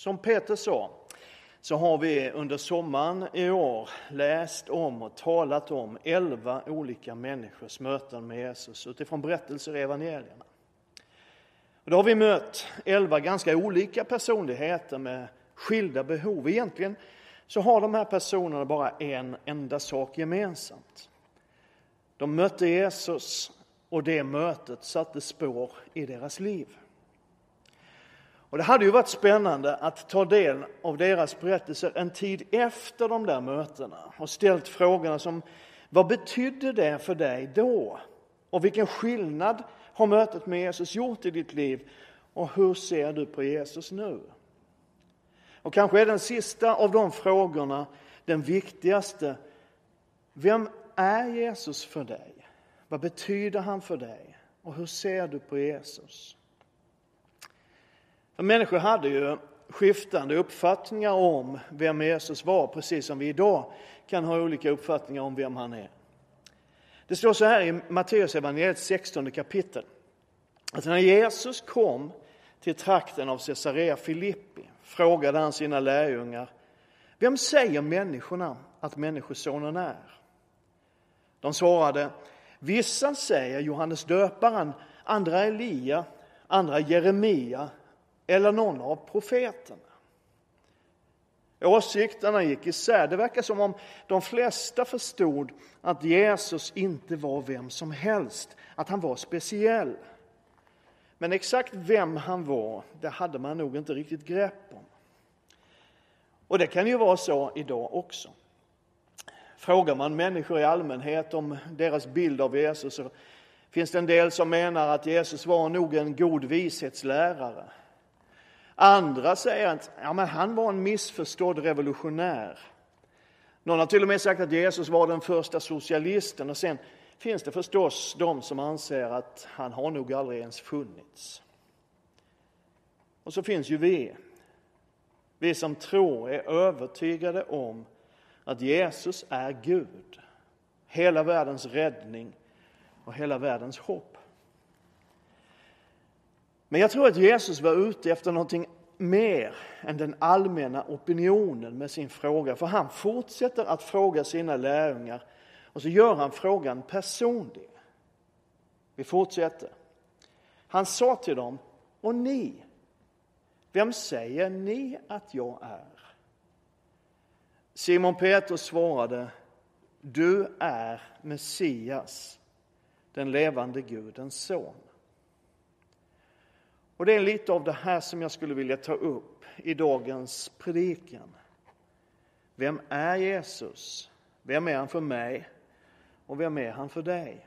Som Peter sa, så har vi under sommaren i år läst om och talat om elva olika människors möten med Jesus utifrån berättelser i evangelierna. Och då har vi mött elva ganska olika personligheter med skilda behov. Egentligen så har de här personerna bara en enda sak gemensamt. De mötte Jesus och det mötet satte spår i deras liv. Och det hade ju varit spännande att ta del av deras berättelser en tid efter de där mötena och ställt frågorna som vad betydde det för dig då? Och vilken skillnad har mötet med Jesus gjort i ditt liv? Och hur ser du på Jesus nu? Och kanske är den sista av de frågorna den viktigaste. Vem är Jesus för dig? Vad betyder han för dig? Och hur ser du på Jesus? Människor hade ju skiftande uppfattningar om vem Jesus var, precis som vi idag kan ha olika uppfattningar om vem han är. Det står så här i Matteus evangeliet 16 kapitel. Att när Jesus kom till trakten av Caesarea Filippi frågade han sina lärjungar Vem säger människorna att Människosonen är? De svarade Vissa säger Johannes döparen, andra Elia, andra Jeremia eller någon av profeterna. Åsikterna gick isär. Det verkar som om de flesta förstod att Jesus inte var vem som helst, att han var speciell. Men exakt vem han var, det hade man nog inte riktigt grepp om. Och det kan ju vara så idag också. Frågar man människor i allmänhet om deras bild av Jesus så finns det en del som menar att Jesus var nog en god vishetslärare. Andra säger att ja, men han var en missförstådd revolutionär. Någon har till och med sagt att Jesus var den första socialisten och sen finns det förstås de som anser att han har nog aldrig ens funnits. Och så finns ju vi. Vi som tror är övertygade om att Jesus är Gud, hela världens räddning och hela världens hopp. Men jag tror att Jesus var ute efter någonting mer än den allmänna opinionen med sin fråga. För han fortsätter att fråga sina lärjungar och så gör han frågan personlig. Vi fortsätter. Han sa till dem, och ni, vem säger ni att jag är? Simon Petrus svarade, du är Messias, den levande Gudens son. Och det är lite av det här som jag skulle vilja ta upp i dagens predikan. Vem är Jesus? Vem är han för mig? Och vem är han för dig?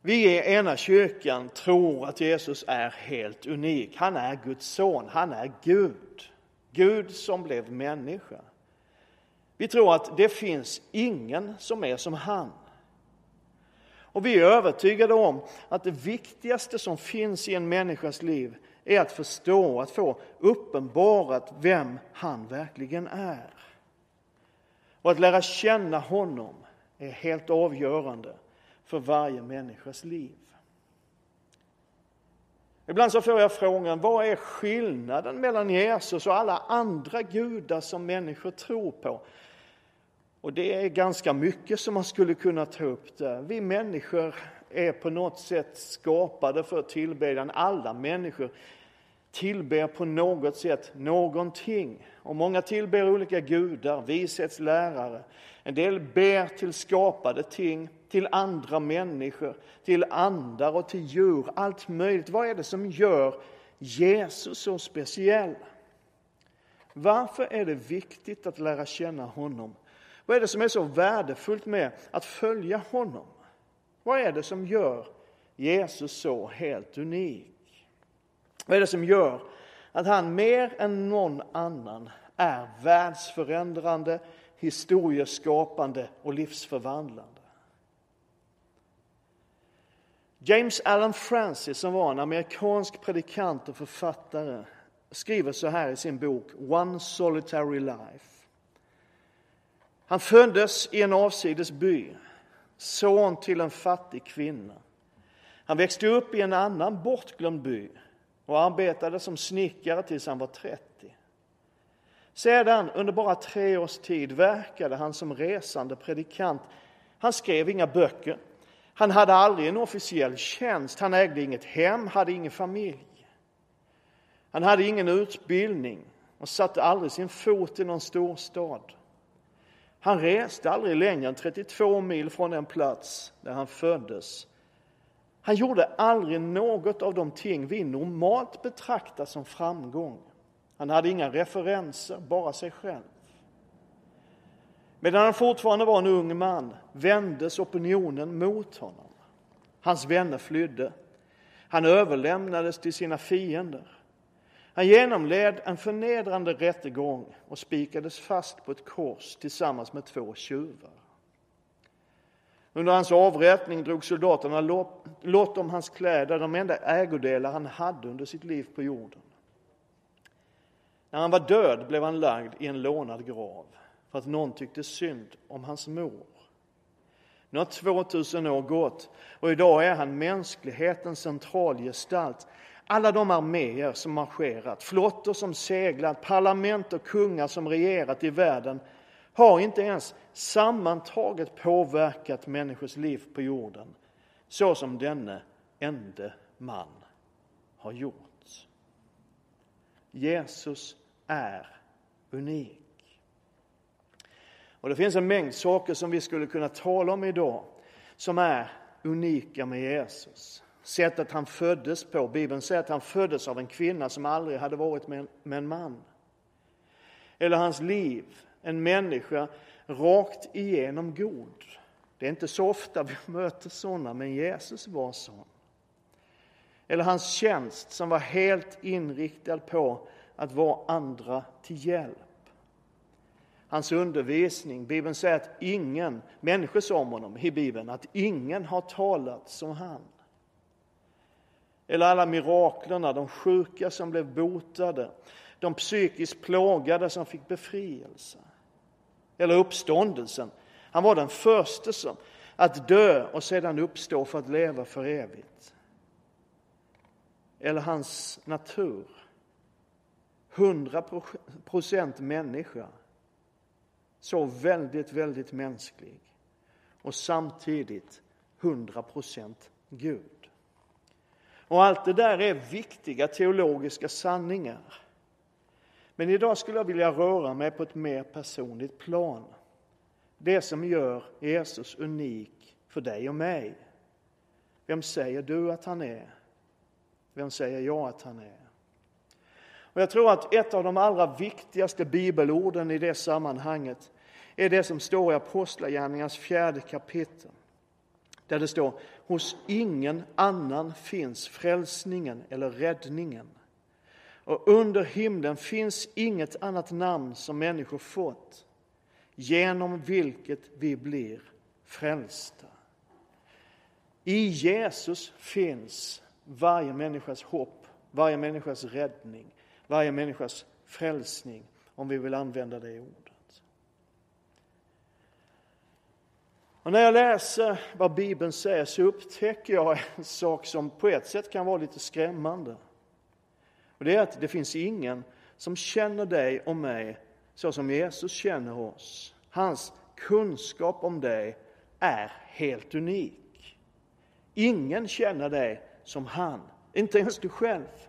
Vi i ena kyrkan tror att Jesus är helt unik. Han är Guds son, han är Gud. Gud som blev människa. Vi tror att det finns ingen som är som han. Och vi är övertygade om att det viktigaste som finns i en människas liv är att förstå, att få uppenbarat vem han verkligen är. Och att lära känna honom är helt avgörande för varje människas liv. Ibland så får jag frågan, vad är skillnaden mellan Jesus och alla andra gudar som människor tror på? Och det är ganska mycket som man skulle kunna ta upp där. Vi människor är på något sätt skapade för tillbedjan. Alla människor tillber på något sätt någonting. Och många tillber olika gudar, vishetslärare. En del ber till skapade ting, till andra människor, till andar och till djur. Allt möjligt. Vad är det som gör Jesus så speciell? Varför är det viktigt att lära känna honom? Vad är det som är så värdefullt med att följa honom? Vad är det som gör Jesus så helt unik? Vad är det som gör att han mer än någon annan är världsförändrande, historieskapande och livsförvandlande? James Allen Francis, som var en amerikansk predikant och författare, skriver så här i sin bok One Solitary Life. Han föddes i en avsides by, son till en fattig kvinna. Han växte upp i en annan bortglömd by och arbetade som snickare tills han var 30. Sedan, under bara tre års tid, verkade han som resande predikant. Han skrev inga böcker. Han hade aldrig en officiell tjänst. Han ägde inget hem, hade ingen familj. Han hade ingen utbildning och satte aldrig sin fot i någon storstad. Han reste aldrig längre än 32 mil från den plats där han föddes. Han gjorde aldrig något av de ting vi normalt betraktar som framgång. Han hade inga referenser, bara sig själv. Medan han fortfarande var en ung man vändes opinionen mot honom. Hans vänner flydde. Han överlämnades till sina fiender. Han genomled en förnedrande rättegång och spikades fast på ett kors tillsammans med två tjuvar. Under hans avrättning drog soldaterna lott om hans kläder, de enda ägodelar han hade under sitt liv på jorden. När han var död blev han lagd i en lånad grav för att någon tyckte synd om hans mor. Nu har 2000 år gått och idag är han mänsklighetens centralgestalt. Alla de arméer som marscherat, flottor som seglat, parlament och kungar som regerat i världen har inte ens sammantaget påverkat människors liv på jorden så som denne ende man har gjort. Jesus är unik. Och det finns en mängd saker som vi skulle kunna tala om idag som är unika med Jesus. Sättet han föddes på. Bibeln säger att han föddes av en kvinna som aldrig hade varit med en man. Eller hans liv, en människa rakt igenom god. Det är inte så ofta vi möter sådana, men Jesus var sån. Eller hans tjänst som var helt inriktad på att vara andra till hjälp. Hans undervisning, Bibeln säger att ingen, människor sa om honom i Bibeln, att ingen har talat som han. Eller alla miraklerna, de sjuka som blev botade, de psykiskt plågade som fick befrielse. Eller uppståndelsen. Han var den första som att dö och sedan uppstå för att leva för evigt. Eller hans natur. Hundra procent människa. Så väldigt, väldigt mänsklig. Och samtidigt hundra procent Gud. Och allt det där är viktiga teologiska sanningar. Men idag skulle jag vilja röra mig på ett mer personligt plan. Det som gör Jesus unik för dig och mig. Vem säger du att han är? Vem säger jag att han är? Och jag tror att ett av de allra viktigaste bibelorden i det sammanhanget är det som står i Apostlagärningarnas fjärde kapitel. Där det står, hos ingen annan finns frälsningen eller räddningen. Och under himlen finns inget annat namn som människor fått genom vilket vi blir frälsta. I Jesus finns varje människas hopp, varje människas räddning, varje människas frälsning, om vi vill använda det ordet. Och när jag läser vad Bibeln säger så upptäcker jag en sak som på ett sätt kan vara lite skrämmande. Och det är att det finns ingen som känner dig och mig så som Jesus känner oss. Hans kunskap om dig är helt unik. Ingen känner dig som han, inte ens du själv.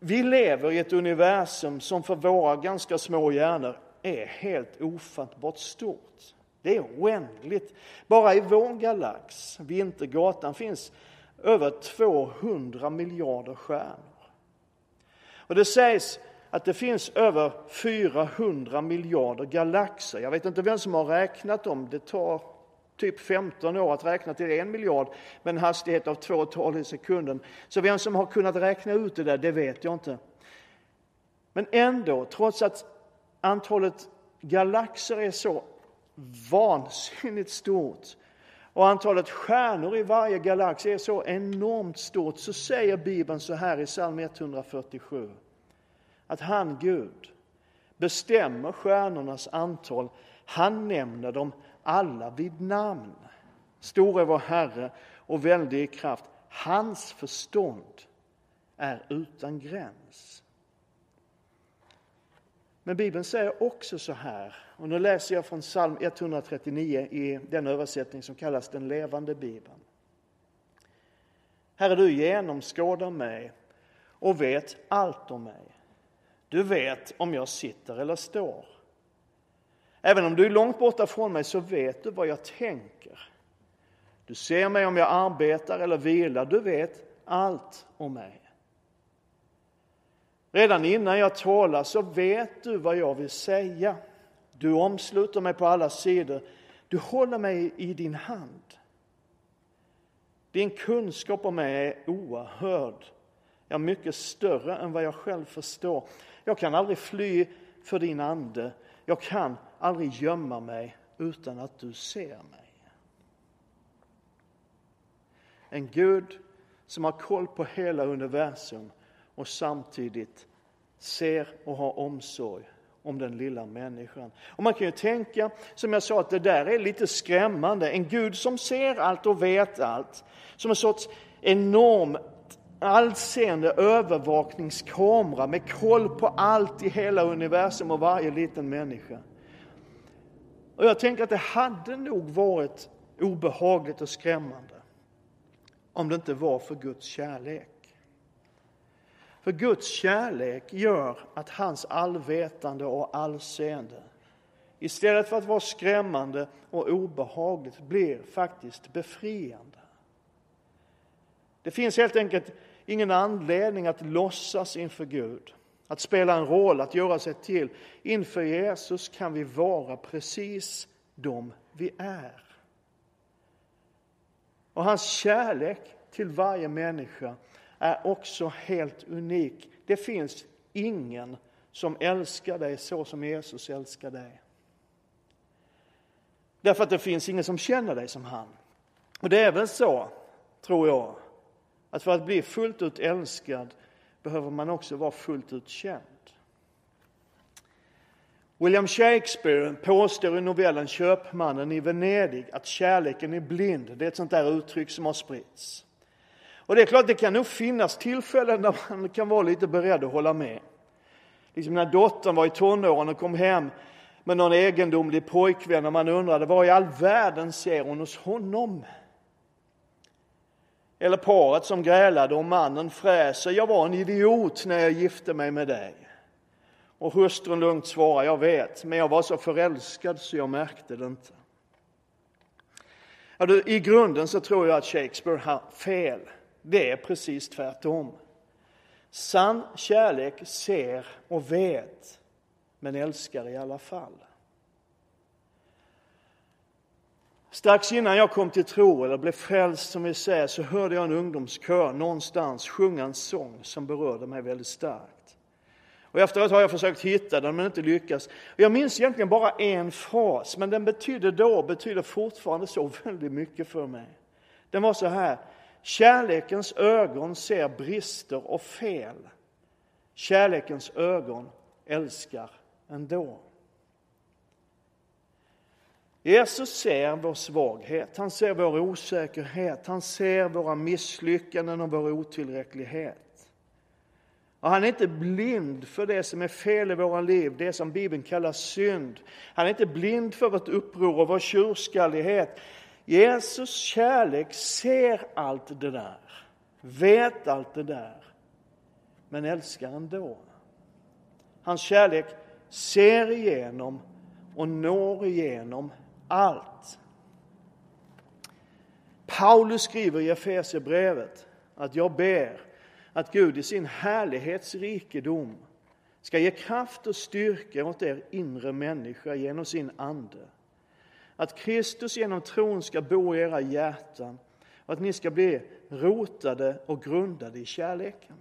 Vi lever i ett universum som för våra ganska små hjärnor är helt ofattbart stort. Det är oändligt. Bara i vår galax, Vintergatan, finns över 200 miljarder stjärnor. Och det sägs att det finns över 400 miljarder galaxer. Jag vet inte vem som har räknat dem. Det tar typ 15 år att räkna till en miljard med en hastighet av två tal i sekunden. Så vem som har kunnat räkna ut det där, det vet jag inte. Men ändå, trots att antalet galaxer är så vansinnigt stort och antalet stjärnor i varje galax är så enormt stort så säger Bibeln så här i psalm 147 att han, Gud, bestämmer stjärnornas antal. Han nämner dem alla vid namn. Stor är vår Herre och väldig i kraft. hans förstånd är utan gräns. Men Bibeln säger också så här, och nu läser jag från psalm 139 i den översättning som kallas den levande Bibeln. Herre, du genomskådar mig och vet allt om mig. Du vet om jag sitter eller står. Även om du är långt borta från mig så vet du vad jag tänker. Du ser mig om jag arbetar eller vilar. Du vet allt om mig. Redan innan jag talar så vet du vad jag vill säga. Du omsluter mig på alla sidor. Du håller mig i din hand. Din kunskap om mig är oerhörd. Ja, mycket större än vad jag själv förstår. Jag kan aldrig fly för din ande. Jag kan aldrig gömma mig utan att du ser mig. En Gud som har koll på hela universum och samtidigt ser och har omsorg om den lilla människan. Och man kan ju tänka, som jag sa, att det där är lite skrämmande. En Gud som ser allt och vet allt. Som en sorts enorm allseende övervakningskamera med koll på allt i hela universum och varje liten människa. Och jag tänker att det hade nog varit obehagligt och skrämmande om det inte var för Guds kärlek. För Guds kärlek gör att hans allvetande och allseende istället för att vara skrämmande och obehagligt blir faktiskt befriande. Det finns helt enkelt ingen anledning att låtsas inför Gud, att spela en roll, att göra sig till. Inför Jesus kan vi vara precis de vi är. Och hans kärlek till varje människa är också helt unik. Det finns ingen som älskar dig så som Jesus älskar dig. Därför att det finns ingen som känner dig som han. Och det är väl så, tror jag, att för att bli fullt ut älskad behöver man också vara fullt ut känd. William Shakespeare påstår i novellen Köpmannen i Venedig att kärleken är blind. Det är ett sånt där uttryck som har spritts. Och det är klart, det kan nog finnas tillfällen där man kan vara lite beredd att hålla med. Liksom när dottern var i tonåren och kom hem med någon egendomlig pojkvän och man undrade vad i all världen ser hon hos honom? Eller paret som grälade och mannen fräser, jag var en idiot när jag gifte mig med dig. Och hustrun lugnt svarar, jag vet, men jag var så förälskad så jag märkte det inte. Ja, I grunden så tror jag att Shakespeare har fel. Det är precis tvärtom. Sann kärlek ser och vet, men älskar i alla fall. Strax innan jag kom till tro, eller blev frälst som vi säger, så hörde jag en ungdomskör någonstans sjunga en sång som berörde mig väldigt starkt. Och efteråt har jag försökt hitta den men inte lyckats. Jag minns egentligen bara en fras, men den betydde då och betyder fortfarande så väldigt mycket för mig. Den var så här. Kärlekens ögon ser brister och fel. Kärlekens ögon älskar ändå. Jesus ser vår svaghet, han ser vår osäkerhet, han ser våra misslyckanden och vår otillräcklighet. Och han är inte blind för det som är fel i våra liv, det som Bibeln kallar synd. Han är inte blind för vårt uppror och vår tjurskallighet. Jesus kärlek ser allt det där, vet allt det där, men älskar ändå. Hans kärlek ser igenom och når igenom allt. Paulus skriver i Efesierbrevet att jag ber att Gud i sin härlighetsrikedom ska ge kraft och styrka åt er inre människa genom sin ande att Kristus genom tron ska bo i era hjärtan och att ni ska bli rotade och grundade i kärleken.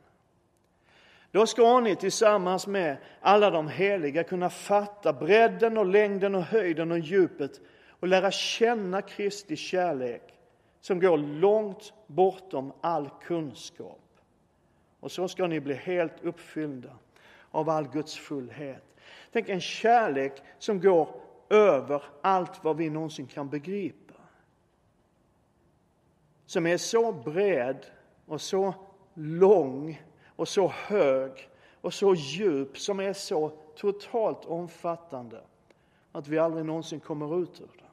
Då ska ni tillsammans med alla de heliga kunna fatta bredden och längden och höjden och djupet och lära känna Kristi kärlek som går långt bortom all kunskap. Och så ska ni bli helt uppfyllda av all Guds fullhet. Tänk en kärlek som går över allt vad vi någonsin kan begripa. Som är så bred och så lång och så hög och så djup som är så totalt omfattande att vi aldrig någonsin kommer ut ur den.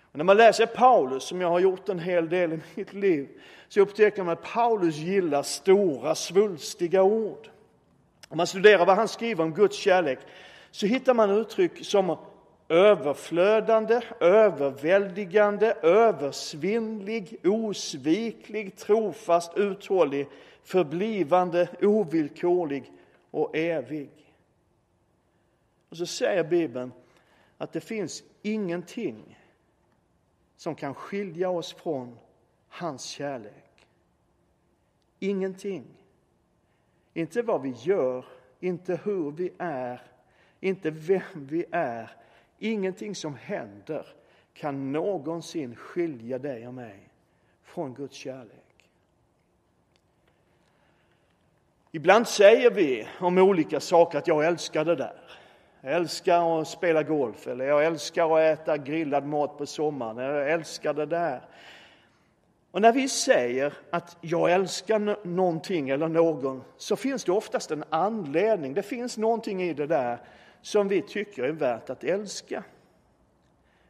Och när man läser Paulus, som jag har gjort en hel del i mitt liv, så upptäcker man att Paulus gillar stora, svulstiga ord. Om man studerar vad han skriver om Guds kärlek så hittar man uttryck som överflödande, överväldigande, översvinnlig, osviklig, trofast, uthållig, förblivande, ovillkorlig och evig. Och så säger Bibeln att det finns ingenting som kan skilja oss från hans kärlek. Ingenting. Inte vad vi gör, inte hur vi är, inte vem vi är. Ingenting som händer kan någonsin skilja dig och mig från Guds kärlek. Ibland säger vi om olika saker att jag älskar det där. Jag älskar att spela golf eller jag älskar att äta grillad mat på sommaren. Jag älskar det där. Och när vi säger att jag älskar någonting eller någon så finns det oftast en anledning. Det finns någonting i det där som vi tycker är värt att älska.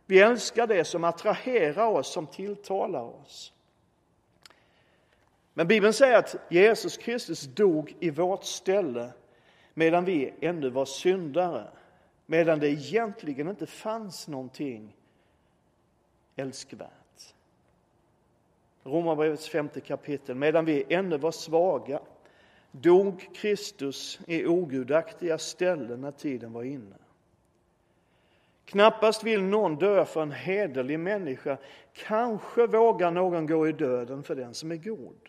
Vi älskar det som attraherar oss, som tilltalar oss. Men Bibeln säger att Jesus Kristus dog i vårt ställe medan vi ännu var syndare. Medan det egentligen inte fanns någonting älskvärt. Romarbrevets femte kapitel. Medan vi ännu var svaga dog Kristus i ogudaktiga ställen när tiden var inne. Knappast vill någon dö för en hederlig människa. Kanske vågar någon gå i döden för den som är god.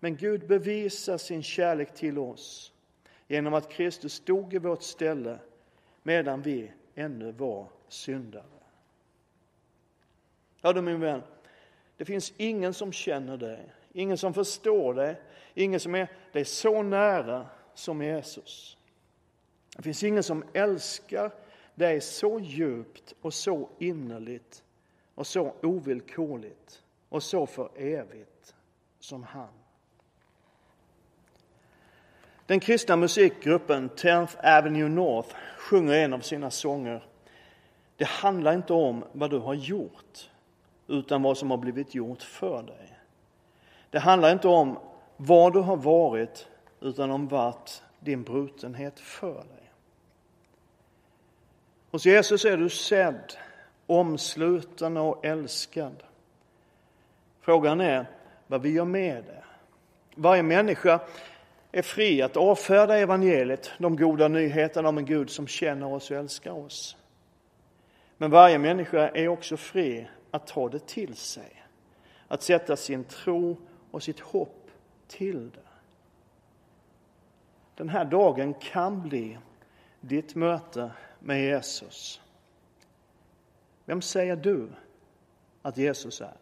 Men Gud bevisar sin kärlek till oss genom att Kristus dog i vårt ställe medan vi ännu var syndare. Ja, du min vän, det finns ingen som känner dig, ingen som förstår dig, ingen som är dig så nära som Jesus. Det finns ingen som älskar dig så djupt och så innerligt och så ovillkorligt och så för evigt som han. Den kristna musikgruppen 10th Avenue North sjunger en av sina sånger. Det handlar inte om vad du har gjort utan vad som har blivit gjort för dig. Det handlar inte om vad du har varit utan om vart din brutenhet för dig. Hos Jesus är du sedd, omsluten och älskad. Frågan är vad vi gör med det. Varje människa är fri att avfärda evangeliet, de goda nyheterna om en Gud som känner oss och älskar oss. Men varje människa är också fri att ta det till sig, att sätta sin tro och sitt hopp till det. Den här dagen kan bli ditt möte med Jesus. Vem säger du att Jesus är?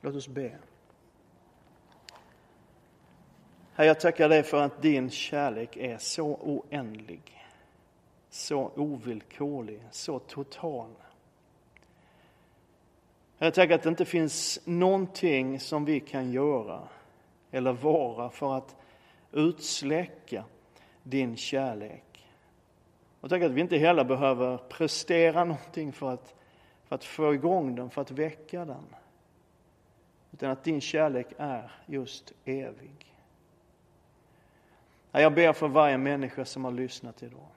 Låt oss be. Herre, jag tackar dig för att din kärlek är så oändlig, så ovillkorlig, så total. Jag tackar att det inte finns någonting som vi kan göra eller vara för att utsläcka din kärlek. Och tack att vi inte heller behöver prestera någonting för att, för att få igång den, för att väcka den. Utan att din kärlek är just evig. Jag ber för varje människa som har lyssnat idag.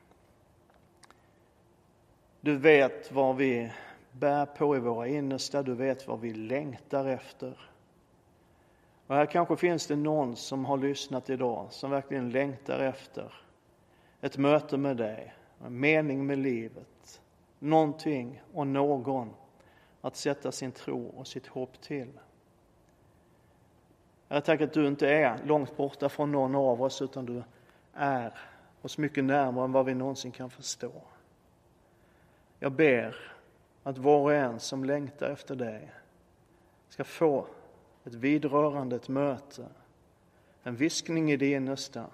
Du vet var vi bär på i våra innersta, du vet vad vi längtar efter. Och här kanske finns det någon som har lyssnat idag som verkligen längtar efter ett möte med dig, en mening med livet, någonting och någon att sätta sin tro och sitt hopp till. Jag tackar att du inte är långt borta från någon av oss utan du är oss mycket närmare än vad vi någonsin kan förstå. Jag ber att var och en som längtar efter dig ska få ett vidrörande, ett möte, en viskning i det innersta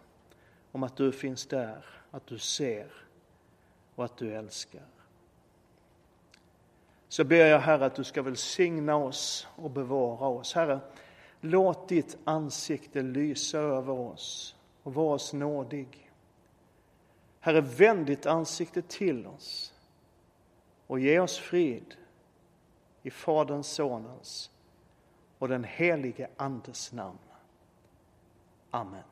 om att du finns där, att du ser och att du älskar. Så ber jag Herre att du ska välsigna oss och bevara oss. Herre, låt ditt ansikte lysa över oss och var oss nådig. Herre, vänd ditt ansikte till oss och ge oss frid i Faderns, Sonens och den helige Andes namn. Amen.